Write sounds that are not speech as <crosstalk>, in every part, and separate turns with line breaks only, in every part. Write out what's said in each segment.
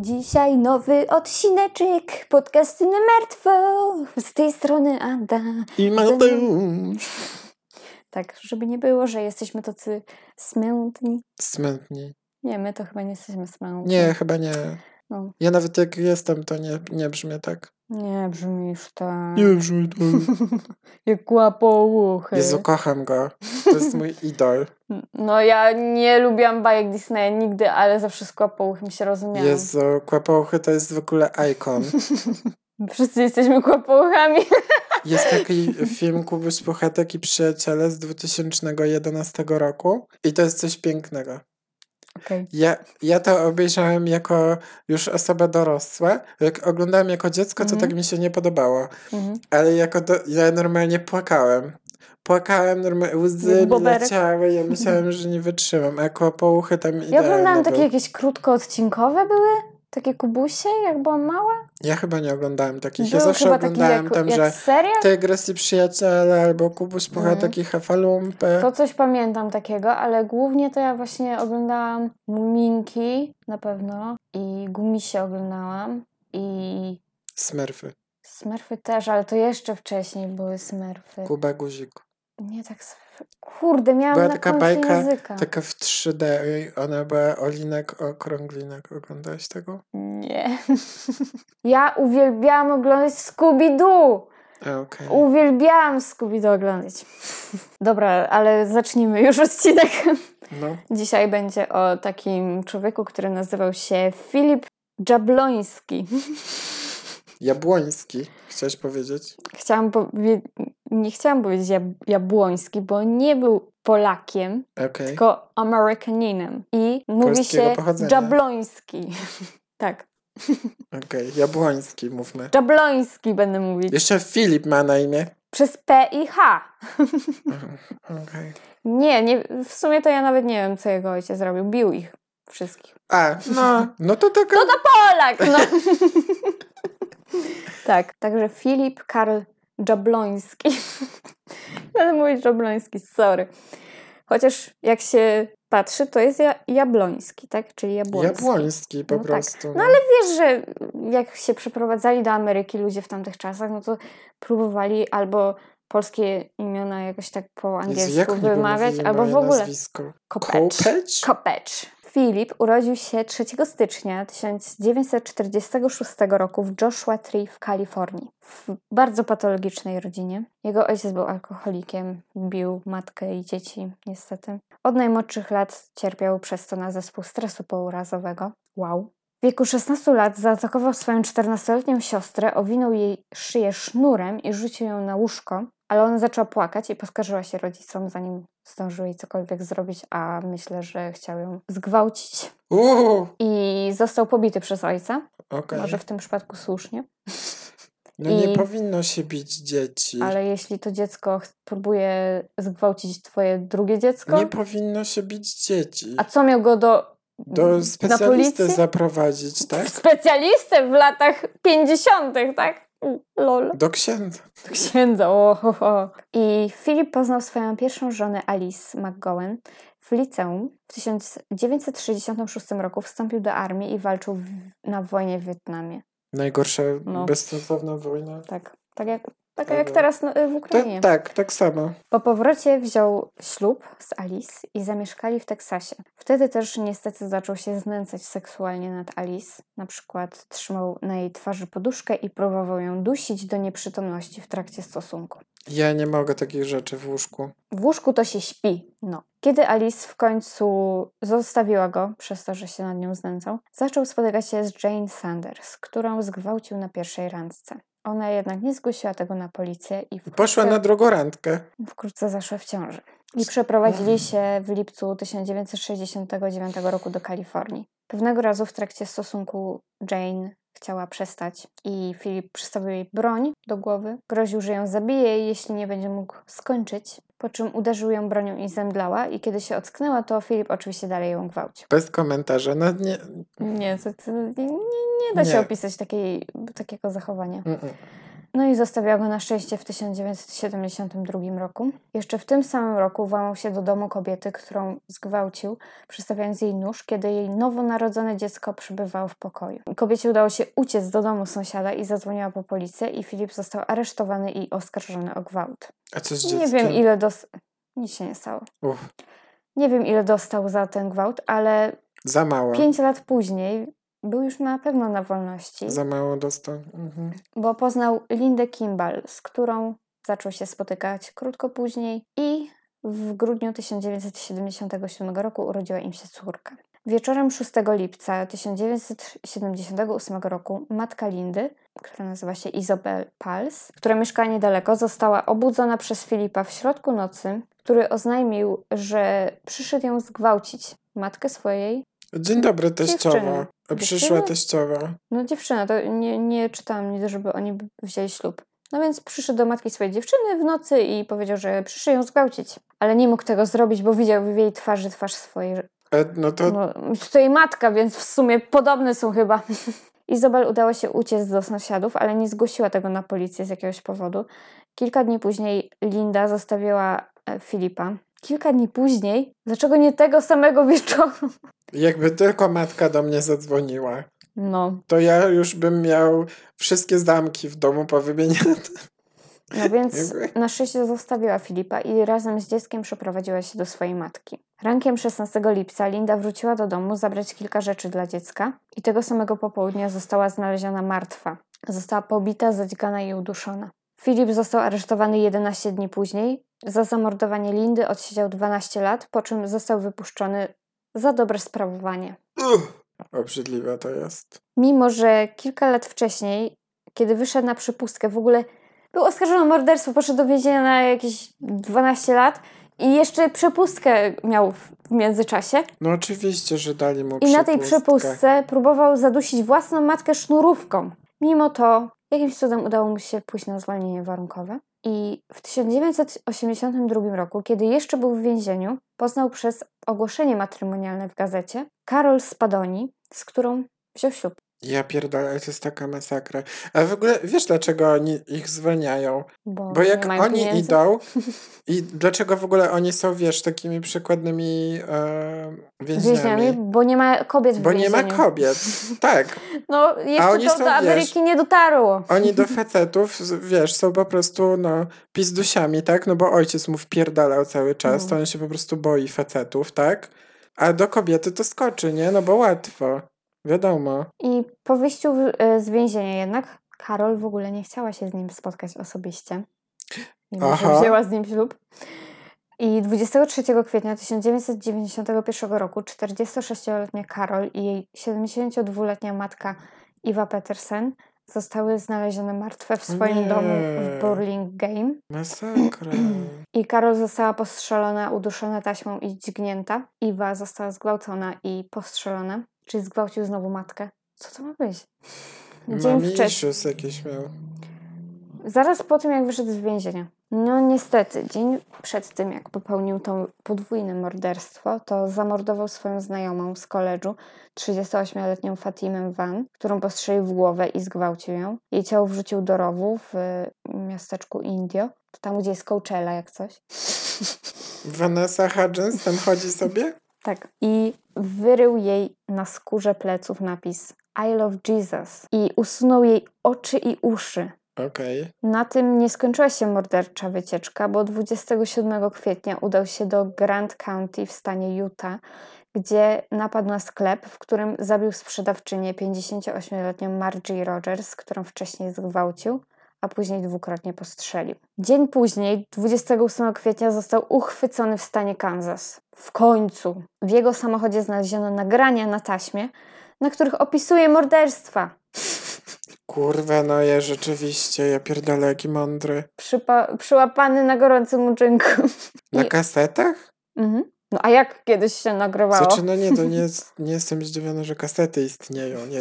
Dzisiaj nowy odcineczek podcastu na martwo. Z tej strony Ada.
I Mateusz.
Tak, żeby nie było, że jesteśmy tacy smętni.
Smętni.
Nie, my to chyba nie jesteśmy smętni.
Nie, chyba nie.
No.
Ja nawet jak jestem, to nie, nie brzmię tak.
Nie brzmisz tak.
Nie brzmi tak. <laughs>
Jak łapouchy.
Jezu, kocham go. To jest mój <laughs> idol.
No ja nie lubiłam bajek Disneya nigdy, ale zawsze z kłapouchem się rozumiałam.
Jezu, Kłapouchy to jest w ogóle ikon. <laughs>
Wszyscy jesteśmy kłapouchami.
Jest taki film Kubuś Puchatek i Przyjaciele z 2011 roku i to jest coś pięknego.
Okej.
Ja, ja to obejrzałem jako już osoba dorosła. Jak oglądałem jako dziecko, to
Mhm.
tak mi się nie podobało.
Mhm.
Ale jako do, ja normalnie płakałem. Płakałem, normalnie łzy mi leciały, ja <laughs> myślałem, że nie wytrzymam. A kłopouchy tam
Ja oglądałam takie jakieś krótkoodcinkowe były? Takie kubusie, jak byłam mała?
Ja chyba nie oglądałem takich. Ja
Był
zawsze
chyba taki
oglądałem
jak,
tam,
jak
że
serial?
Tygrys i Przyjaciele, albo Kubuś Puchatek i Hefalumpy.
To coś pamiętam takiego, ale głównie to ja właśnie oglądałam Muminki na pewno i Gumisie oglądałam i
Smurfy.
Smurfy też, ale to jeszcze wcześniej były Smurfy.
Kuba Guzik.
Nie tak. Kurde, miałam
Była
na
taka bajka,
języka.
taka w 3D. i Ona była Olinek Okrąglinek. Oglądałeś tego?
Nie. <laughs> ja uwielbiałam oglądać Scooby-Doo.
Okej.
Uwielbiałam Scooby-Doo oglądać. <laughs> Dobra, ale zacznijmy już odcinek.
No. <laughs>
Dzisiaj będzie o takim człowieku, który nazywał się Filip Jabloński.
Jabłoński, chciałeś powiedzieć?
Chciałam powie- nie chciałam powiedzieć jab- Jabłoński, bo nie był Polakiem,
Okej.
tylko Amerykaninem. I mówi się
pochodzenia.
Jabloński. <laughs> tak,
Okej, Jabłoński mówmy.
Jabloński będę mówić.
Jeszcze Filip ma na imię.
Przez P i H. <laughs>
Okej.
Nie, nie, w sumie to ja nawet nie wiem, co jego ojciec zrobił. Bił ich wszystkich.
A, no, no to taka...
Polak! No. <laughs> <laughs> tak, także Filip Karl Jabloński. <laughs> Będę mówić Jabloński, sorry. Chociaż jak się patrzy, to jest ja, Jabloński, tak? Czyli Jabłoński.
Jabłoński po
No tak.
prostu.
No ale wiesz, że jak się przeprowadzali do Ameryki ludzie w tamtych czasach, no to próbowali albo polskie imiona jakoś tak po
Jezu,
angielsku
oni
wymawiać, albo w ogóle.
nazwisko?
Kopecz.
Kopecz?
Kopecz. Filip urodził się 3 stycznia 1946 roku w Joshua Tree w Kalifornii. W bardzo patologicznej rodzinie. Jego ojciec był alkoholikiem, bił matkę i dzieci, niestety. Od najmłodszych lat cierpiał przez to na zespół stresu pourazowego. Wow. W wieku 16 lat zaatakował swoją 14-letnią siostrę, owinął jej szyję sznurem i rzucił ją na łóżko, ale ona zaczęła płakać i poskarżyła się rodzicom, zanim zdążył jej cokolwiek zrobić, a myślę, że chciał ją zgwałcić.
Uuu,
I został pobity przez ojca,
okej.
może w tym przypadku słusznie,
No nie
i-
powinno się bić dzieci.
ale jeśli to dziecko próbuje zgwałcić twoje drugie dziecko,
Nie powinno się bić dzieci.
a co miał go do...
Do specjalisty zaprowadzić, tak?
Specjalistę w latach 50., tak? Lol.
Do księdza.
księdza. O, ho, ho. I Filip poznał swoją pierwszą żonę Alice McGowan w liceum. W 1966 roku wstąpił do armii i walczył w, na wojnie w Wietnamie.
Najgorsza,
No.
bezsensowna wojna.
Tak, tak jak, tak jak teraz no, w
Ta,
Ukrainie.
tak, tak samo.
Po powrocie wziął ślub z Alice i zamieszkali w Teksasie. Wtedy też niestety zaczął się znęcać seksualnie nad Alice. Na przykład trzymał na jej twarzy poduszkę i próbował ją dusić do nieprzytomności w trakcie stosunku.
Ja nie mogę takich rzeczy w łóżku.
W łóżku to się śpi. No. Kiedy Alice w końcu zostawiła go, przez to, że się nad nią znęcał, zaczął spotykać się z Jane Sanders, którą zgwałcił na pierwszej randce. Ona jednak nie zgłosiła tego na policję i wkrótce,
Poszła na drugą randkę.
wkrótce zaszła w ciąży. I przeprowadzili się w lipcu 1969 roku do Kalifornii. Pewnego razu w trakcie stosunku Jane chciała przestać i Filip przystawił jej broń do głowy. Groził, że ją zabije, jeśli nie będzie mógł skończyć. Po czym uderzył ją bronią i zemdlała i kiedy się ocknęła, to Filip oczywiście dalej ją gwałcił.
Bez komentarza. No nie.
Nie, to, to nie, nie, da się
Nie.
opisać takiej, takiego zachowania.
Mm-mm.
No i zostawiła go na szczęście w 1972 roku. Jeszcze w tym samym roku włamał się do domu kobiety, którą zgwałcił, przystawiając jej nóż, kiedy jej nowonarodzone dziecko przebywało w pokoju. Kobiecie udało się uciec do domu sąsiada i zadzwoniła po policję i Filip został aresztowany i oskarżony o gwałt.
A co z
Nie
dzieckiem?
wiem ile dos... Nic się nie stało.
Uff,
Nie wiem ile dostał za ten gwałt, ale
za mało.
pięć lat później był już na pewno na wolności.
Za mało dostał. Mhm.
bo poznał Lindę Kimball, z którą zaczął się spotykać krótko później i w grudniu 1977 roku urodziła im się córka. Wieczorem 6 lipca 1978 roku matka Lindy, która nazywa się Isabel Pals, która mieszka niedaleko, została obudzona przez Filipa w środku nocy, który oznajmił, że przyszedł ją zgwałcić. Matkę swojej
Dzień dobry, teściowa.
Dziewczyny.
Przyszła teściowa.
No dziewczyna, to nie, nie czytałam nic, żeby oni wzięli ślub. No więc przyszedł do matki swojej dziewczyny w nocy i powiedział, że przyszedł ją zgwałcić. Ale nie mógł tego zrobić, bo widział w jej twarzy twarz swojej.
E, no to
No, to jej matka, więc w sumie podobne są chyba. <laughs> Izabel udało się uciec do sąsiadów, ale nie zgłosiła tego na policję z jakiegoś powodu. Kilka dni później Linda zostawiła e, Filipa. Kilka dni później? Dlaczego nie tego samego wieczoru?
Jakby tylko matka do mnie zadzwoniła,
No,
to ja już bym miał wszystkie zamki w domu powymieniane.
No więc na szczęście zostawiła Filipa i razem z dzieckiem przeprowadziła się do swojej matki. Rankiem 16 lipca Linda wróciła do domu zabrać kilka rzeczy dla dziecka i tego samego popołudnia została znaleziona martwa. Została pobita, zadźgana i uduszona. Filip został aresztowany 11 dni później. Za zamordowanie Lindy odsiedział 12 lat, po czym został wypuszczony za dobre sprawowanie.
Uff, obrzydliwe to jest.
Mimo, że kilka lat wcześniej, kiedy wyszedł na przypustkę, w ogóle był oskarżony o morderstwo, poszedł do więzienia na jakieś 12 lat i jeszcze przepustkę miał w międzyczasie.
No oczywiście, że dali mu
I na tej przepustce próbował zadusić własną matkę sznurówką. Mimo to jakimś cudem udało mu się pójść na zwolnienie warunkowe. I w 1982 roku, kiedy jeszcze był w więzieniu, poznał przez ogłoszenie matrymonialne w gazecie Karol Spadoni, z którą wziął ślub.
Ja pierdolę, to jest taka masakra. A w ogóle wiesz, dlaczego oni ich zwalniają?
Bo,
Bo jak oni
pieniędzy.
idą <laughs> i dlaczego w ogóle oni są, wiesz, takimi przykładnymi e, więźniami?
więźniami, bo nie ma kobiet w
Bo nie ma
więzieniu.
kobiet. <laughs> Tak.
No, jeszcze to
są,
do Ameryki
wiesz,
nie dotarło.
Oni do <laughs> facetów, wiesz, są po prostu, no, pizdusiami, tak? No bo ojciec mu wpierdalał cały czas, to on się po prostu boi facetów, tak? A do kobiety to skoczy, nie? No bo łatwo. Wiadomo.
I po wyjściu e, z więzienia jednak Karol w ogóle nie chciała się z nim spotkać osobiście. Mimo, że
Aha.
wzięła z nim ślub. I 23 kwietnia 1991 roku 46-letnia Karol i jej 72-letnia matka Iwa Petersen zostały znalezione martwe w swoim
Nie.
domu w Burlingame.
Masakra. <clears throat>
I Karol została postrzelona, uduszona taśmą i dźgnięta. Iwa została zgwałcona i postrzelona. Czyli zgwałcił znowu matkę. Co to ma być? Dzień wcześniej.
jakieś miał.
Zaraz po tym, jak wyszedł z więzienia. No niestety, dzień przed tym, jak popełnił to podwójne morderstwo, to zamordował swoją znajomą z koledżu, 38-letnią Fatimę Van, którą postrzelił w głowę i zgwałcił ją. Jej ciało wrzucił do rowu w y, miasteczku Indio. To tam, gdzie jest Coachella, jak coś. <laughs>
Vanessa Hudgens tam chodzi sobie?
Tak. I wyrył jej na skórze pleców napis I love Jesus i usunął jej oczy i uszy.
Okej.
Na tym nie skończyła się mordercza wycieczka, bo 27 kwietnia udał się do Grant County w stanie Utah, gdzie napadł na sklep, w którym zabił sprzedawczynię 58-letnią Margie Rogers, którą wcześniej zgwałcił, a później dwukrotnie postrzelił. Dzień później, 28 kwietnia, został uchwycony w stanie Kansas. W końcu w jego samochodzie znaleziono nagrania na taśmie, na których opisuje morderstwa.
Kurwa, no ja rzeczywiście, ja pierdolę, jaki mądry.
Przypa- przyłapany na gorącym uczynku. <laughs>
Na
I-
kasetach?
Mhm. No a jak kiedyś się nagrywało?
Znaczy, no nie, to nie, <laughs> jest, nie jestem zdziwiony, że kasety istnieją. Nie,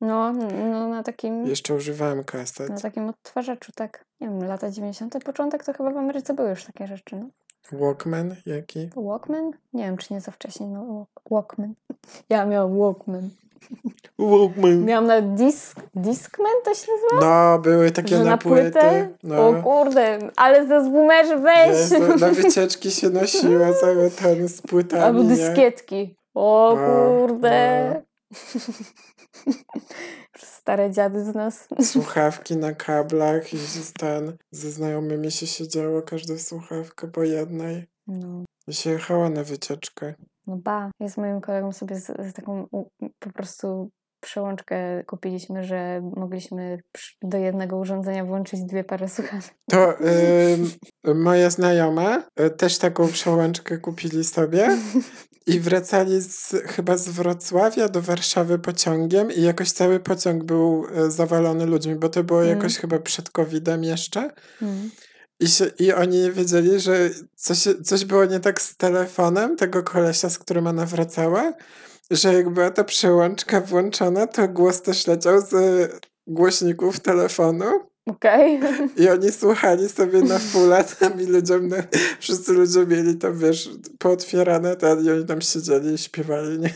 No, no na takim,
jeszcze używałem kaset.
na takim odtwarzaczu, tak. Nie wiem, lata 90. początek to chyba w Ameryce były już takie rzeczy, no.
Walkman jaki?
Walkman? Nie wiem, czy nie za wcześnie, no Walk- Walkman. <laughs> Ja miałam Walkman. <laughs>
Walkman.
Miałam na disk, Discman to się nazywa?
No, były takie
Że
na,
na płytę?
No.
O kurde, ale ze zboomerzy weź!
Jezu, na <laughs> wycieczki się nosiła cały ten z płytami.
Albo dyskietki. O
No,
kurde. Stare dziady z nas.
Słuchawki na kablach i ten, ze znajomymi się siedziało każda słuchawka po jednej.
No,
I się jechała na wycieczkę.
no ba. Ja z moim kolegą sobie z, z taką u, po prostu przełączkę kupiliśmy, że mogliśmy do jednego urządzenia włączyć dwie pary słuchawek.
To y, moja znajoma y, też taką przełączkę kupili sobie i wracali z, chyba z Wrocławia do Warszawy pociągiem i jakoś cały pociąg był y, zawalony ludźmi, bo to było
Mm.
jakoś chyba przed COVID-em jeszcze.
Mm.
I, się, I oni nie wiedzieli, że coś, coś było nie tak z telefonem tego kolesia, z którym ona wracała, że jak była ta przełączka włączona, to głos też leciał z głośników telefonu
Okej.
i oni słuchali sobie na fulla tam i ludziom, na, wszyscy ludzie mieli tam, wiesz, pootwierane ten i oni tam siedzieli i śpiewali, nie?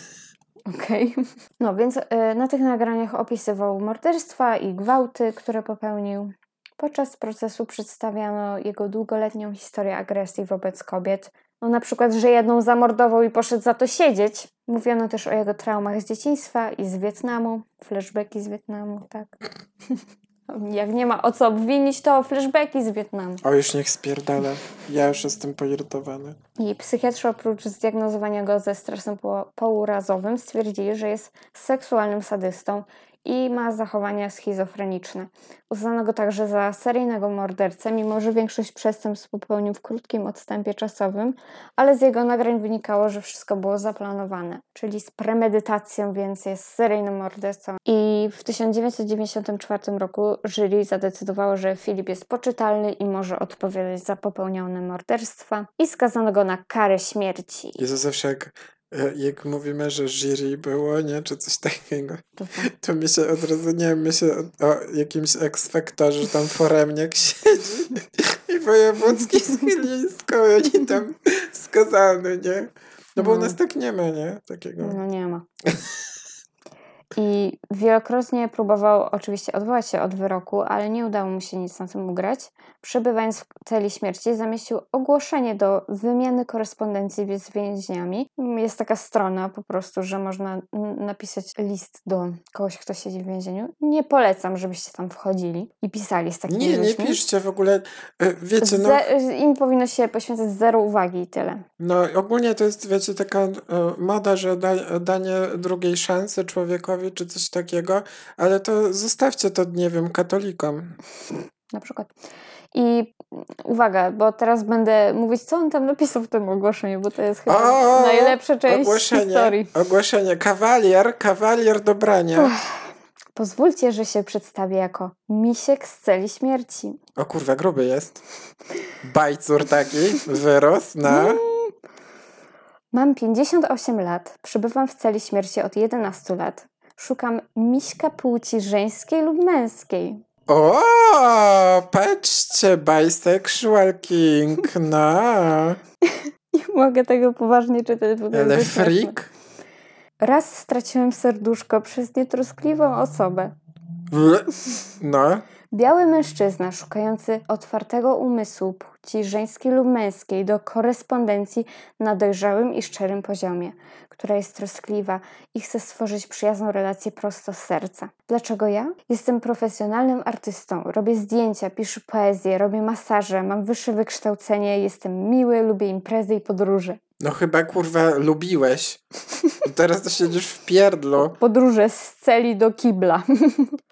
Okej. No więc y, na tych nagraniach opisywał morderstwa i gwałty, które popełnił. Podczas procesu przedstawiano jego długoletnią historię agresji wobec kobiet. No na przykład, że jedną zamordował i poszedł za to siedzieć. Mówiono też o jego traumach z dzieciństwa i z Wietnamu. Flashbacki z Wietnamu, tak. <laughs> Jak nie ma o co obwinić, to flashbacki z Wietnamu.
O, już niech spierdala. Ja już jestem poirytowany.
I psychiatrzy oprócz zdiagnozowania go ze stresem po- pourazowym stwierdzili, że jest seksualnym sadystą i ma zachowania schizofreniczne. Uznano go także za seryjnego mordercę, mimo że większość przestępstw popełnił w krótkim odstępie czasowym, ale z jego nagrań wynikało, że wszystko było zaplanowane, czyli z premedytacją, więc jest seryjnym mordercą. I w 1994 roku jury zadecydowało, że Filip jest poczytalny i może odpowiadać za popełnione morderstwa i skazano go na karę śmierci.
Jezu, zawsze jak, jak mówimy, że jury było, nie, czy coś takiego,
To <laughs>
to mi się od razu, nie wiem, myślę o, o jakimś ekspektorze, tam foremniak <laughs> siedzi i wojewódzki z Chylińską, i oni tam <laughs> skazany, nie? No bo u
No.
nas tak nie ma, nie? Takiego.
No nie ma. I wielokrotnie próbował oczywiście odwołać się od wyroku, ale nie udało mu się nic na tym ugrać. Przebywając w celi śmierci, zamieścił ogłoszenie do wymiany korespondencji z więźniami. Jest taka strona po prostu, że można napisać list do kogoś, kto siedzi w więzieniu. Nie polecam, żebyście tam wchodzili i pisali z takimi
Nie, nie
ludźmi.
piszcie w ogóle, e, wiecie, no,
Ze- Im powinno się poświęcać zero uwagi i tyle.
no ogólnie to jest, wiecie, taka e, moda, że da, danie drugiej szansy człowiekowi, czy coś takiego, ale to zostawcie to, nie wiem, katolikom.
na przykład. I uwaga, bo teraz będę mówić, co on tam napisał w tym ogłoszeniu, bo to jest chyba
O,
najlepsza część
ogłoszenie,
historii.
ogłoszenie, kawalier, kawalier dobrania.
Pozwólcie, że się przedstawię jako misiek z celi śmierci.
O kurwa, gruby jest. Bajcur taki, wyrósł na...
Mam 58 lat, przebywam w celi śmierci od 11 lat. Szukam miśka płci żeńskiej lub męskiej.
O, patrzcie, bisexual king, no. <laughs>
Nie mogę tego poważnie czytać,
Ale freak.
Raz straciłem serduszko przez nietroskliwą osobę.
No,
Biały mężczyzna szukający otwartego umysłu płci żeńskiej lub męskiej do korespondencji na dojrzałym i szczerym poziomie, która jest troskliwa i chce stworzyć przyjazną relację prosto z serca. Dlaczego ja? Jestem profesjonalnym artystą, robię zdjęcia, piszę poezję, robię masaże, mam wyższe wykształcenie, jestem miły, lubię imprezy i podróże.
No chyba kurwa lubiłeś. Teraz to siedzisz w pierdlu.
Podróże z celi do kibla.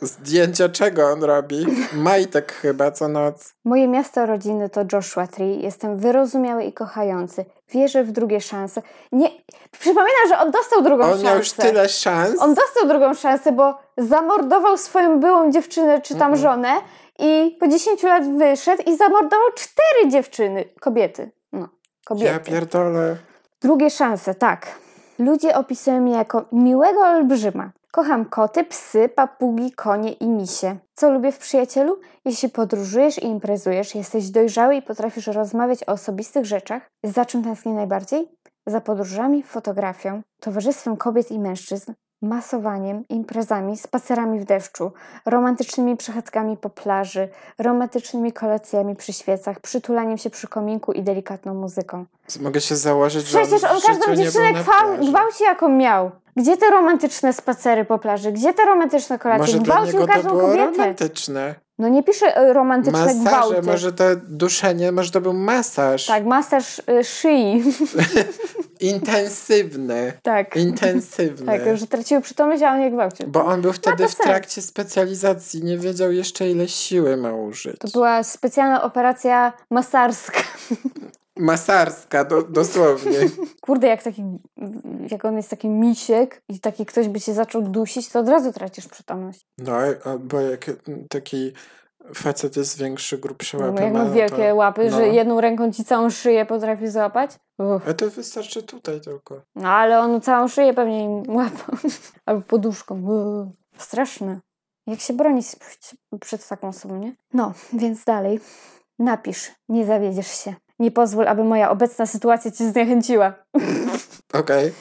Zdjęcia czego on robi? Majtek chyba co noc.
Moje miasto rodziny to Joshua Tree. Jestem wyrozumiały i kochający. Wierzę w drugie szanse. Nie, przypominam, że on dostał drugą
On
szansę.
miał już tyle szans.
On dostał drugą szansę, bo zamordował swoją byłą dziewczynę czy tam
Mhm.
żonę i po 10 lat wyszedł i zamordował cztery dziewczyny. Kobiety. Kobiety.
Ja pierdolę.
Drugie szanse, tak. Ludzie opisują mnie jako miłego olbrzyma. Kocham koty, psy, papugi, konie i misie. Co lubię w przyjacielu? Jeśli podróżujesz i imprezujesz, jesteś dojrzały i potrafisz rozmawiać o osobistych rzeczach, za czym tęsknię najbardziej? Za podróżami, fotografią, towarzystwem kobiet i mężczyzn, masowaniem, imprezami, spacerami w deszczu, romantycznymi przechadzkami po plaży, romantycznymi kolacjami przy świecach, przytulaniem się przy kominku i delikatną muzyką.
Mogę się założyć, że
Przecież
on,
on każdą dziewczynę gwał- gwałci jaką miał. Gdzie te romantyczne spacery po plaży? Gdzie te romantyczne kolacje?
Może
Gwałcił każdą kobietę.
romantyczne.
No nie pisze e, romantyczne
Masaże,
gwałty.
może to duszenie, może to był masaż.
Tak, masaż y, szyi. <laughs>
Intensywny.
tak.
Intensywny.
Tak, że traciły przytomność, a on je gwałcił.
Bo on był wtedy w trakcie specjalizacji, nie wiedział jeszcze ile siły ma użyć.
To była specjalna operacja masarska. <laughs>
Masarska, do, dosłownie. <laughs>
Kurde, jak taki, jak on jest taki misiek i taki ktoś by cię zaczął dusić, to od razu tracisz przytomność.
No, bo jak taki facet jest większy, grubszy
No,
łapy
jak
ma, no
wielkie
to,
łapy,
no.
że jedną ręką ci całą szyję potrafi złapać. Uff.
A to wystarczy tutaj tylko.
No ale on całą szyję pewnie im łapał. <laughs> Albo poduszką. Straszne. Jak się bronić przed taką osobą, nie? No, więc dalej. Napisz, nie zawiedziesz się. Nie pozwól, aby moja obecna sytuacja cię zniechęciła.
Okej.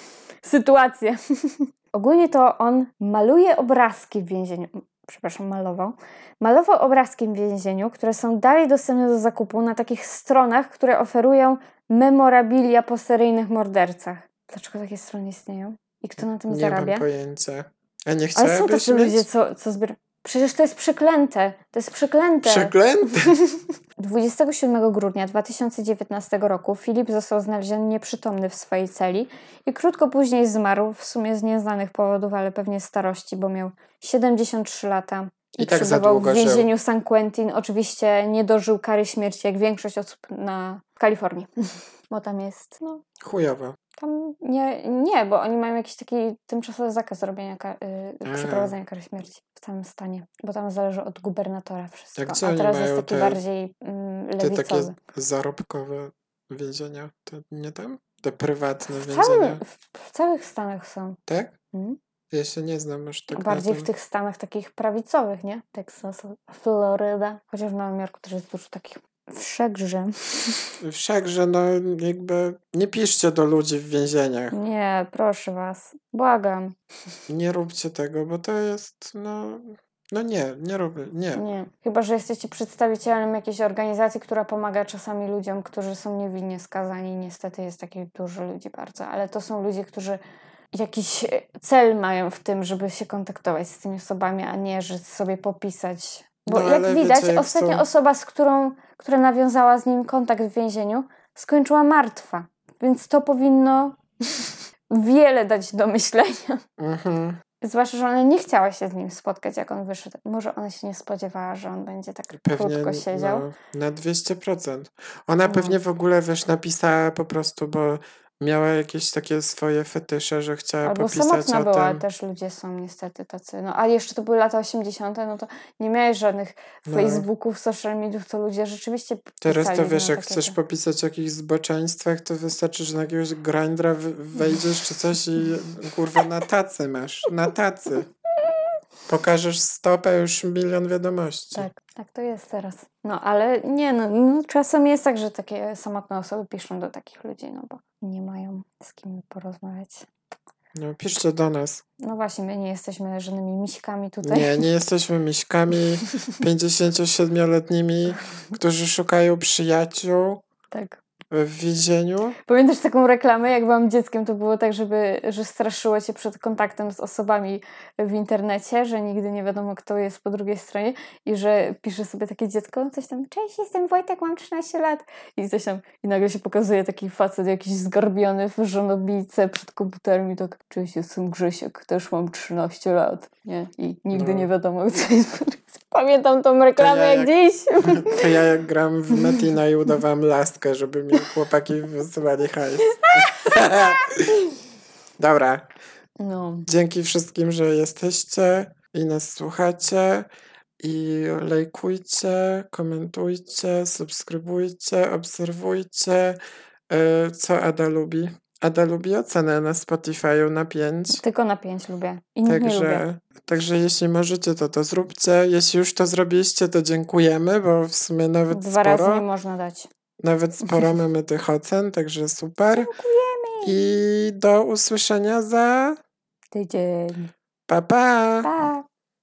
Sytuację. <laughs> Ogólnie to on maluje obrazki w więzieniu. Przepraszam, malował. Malował obrazki w więzieniu, które są dalej dostępne do zakupu na takich stronach, które oferują memorabilia po seryjnych mordercach. Dlaczego takie strony istnieją? I kto na tym
Nie
zarabia?
mam pojęcia. A nie
Ale są
chciałabyś
tacy
mieć?
ludzie, co, co zbierają. Przecież to jest przeklęte. To jest przeklęte.
Przeklęte.
27 grudnia 2019 roku Filip został znaleziony nieprzytomny w swojej celi i krótko później zmarł, w sumie z nieznanych powodów, ale pewnie starości, bo miał 73 lata i,
I tak
przebywał w więzieniu San Quentin. Oczywiście nie dożył kary śmierci, jak większość osób na, w Kalifornii, <laughs> bo tam jest, no,
Chujowo.
tam nie, nie, bo oni mają jakiś taki tymczasowy zakaz robienia, ka- y,
A.
przeprowadzenia kary śmierci w całym stanie, bo tam zależy od gubernatora wszystko,
Jak gdzie
a teraz jest taki
te-
bardziej mm,
Te takie
lewicowy.
zarobkowe więzienia, to nie tam? Te prywatne
W,
więzienia,
w, w całych Stanach są.
tak?
Mhm.
Ja się nie znam aż tak
Bardziej w tych Stanach takich prawicowych, nie? Texas, Floryda. Chociaż w Nowym Jorku też jest dużo takich wszakże.
Wszakże, no jakby nie piszcie do ludzi w więzieniach.
Nie, proszę was. Błagam.
Nie róbcie tego, bo to jest, no... No nie, nie robię, nie.
Nie. Chyba, że jesteście przedstawicielem jakiejś organizacji, która pomaga czasami ludziom, którzy są niewinnie skazani. Niestety jest takich dużo ludzi bardzo, ale to są ludzie, którzy jakiś e, cel mają w tym, żeby się kontaktować z tymi osobami, a nie, że sobie popisać. Bo
No,
jak widać,
wiecie, jak
ostatnia
są-
osoba, z którą, która nawiązała z nim kontakt w więzieniu, skończyła martwa. Więc to powinno <laughs> wiele dać do myślenia.
Mhm.
Zwłaszcza, że ona nie chciała się z nim spotkać, jak on wyszedł. Może ona się nie spodziewała, że on będzie tak
Pewnie
krótko siedział.
no, na 200%. Ona
No.
pewnie w ogóle, wiesz, napisała po prostu, bo miała jakieś takie swoje fetysze, że chciała
Albo
popisać
samotna
o
była,
tym.
też ludzie są niestety tacy. No, a jeszcze to były lata 80., no to nie miałeś żadnych
No.
Facebooków, social mediów, to ludzie rzeczywiście
Teraz to wiesz, jak chcesz popisać o jakichś zboczeństwach, to wystarczy, że na jakiegoś grindra wejdziesz czy coś i kurwa na tacy masz, na tacy. Pokażesz stopę, już milion wiadomości.
Tak, tak to jest teraz. No, ale nie, no, no czasem jest tak, że takie samotne osoby piszą do takich ludzi, no bo nie mają z kim porozmawiać.
No, piszcie do nas.
No właśnie, my nie jesteśmy żadnymi miśkami tutaj.
Nie, nie jesteśmy miśkami <laughs> 57-letnimi, którzy szukają przyjaciół
Tak.
W więzieniu.
Pamiętasz taką reklamę, jak byłam dzieckiem, to było tak, żeby, że straszyło cię przed kontaktem z osobami w internecie, że nigdy nie wiadomo, kto jest po drugiej stronie i że pisze sobie takie dziecko, coś tam, cześć, jestem Wojtek, mam 13 lat i coś tam, i nagle się pokazuje taki facet jakiś zgarbiony w żonobijce przed komputerem i tak, cześć, jestem Grzesiek, też mam 13 lat, nie? I nigdy
No.
nie wiadomo, kto jest po. Pamiętam tą reklamę
ja
jak,
jak-
dziś. <laughs>
To ja jak gram w Metina i udawałam laskę, żeby mi chłopaki wysyłali hajs. <laughs> Dobra.
No.
Dzięki wszystkim, że jesteście i nas słuchacie. I lajkujcie, komentujcie, subskrybujcie, obserwujcie, e, co Ada lubi. Ada lubi ocenę na Spotify'u na 5.
Tylko na pięć lubię. Innych nie lubię.
Także, także jeśli możecie, to to zróbcie. Jeśli już to zrobiliście, to dziękujemy, bo w sumie nawet
Dwa razy
sporo,
nie można dać.
Nawet sporo <laughs> mamy tych ocen, także super.
Dziękujemy.
I do usłyszenia za
tydzień.
Pa, pa!
Pa!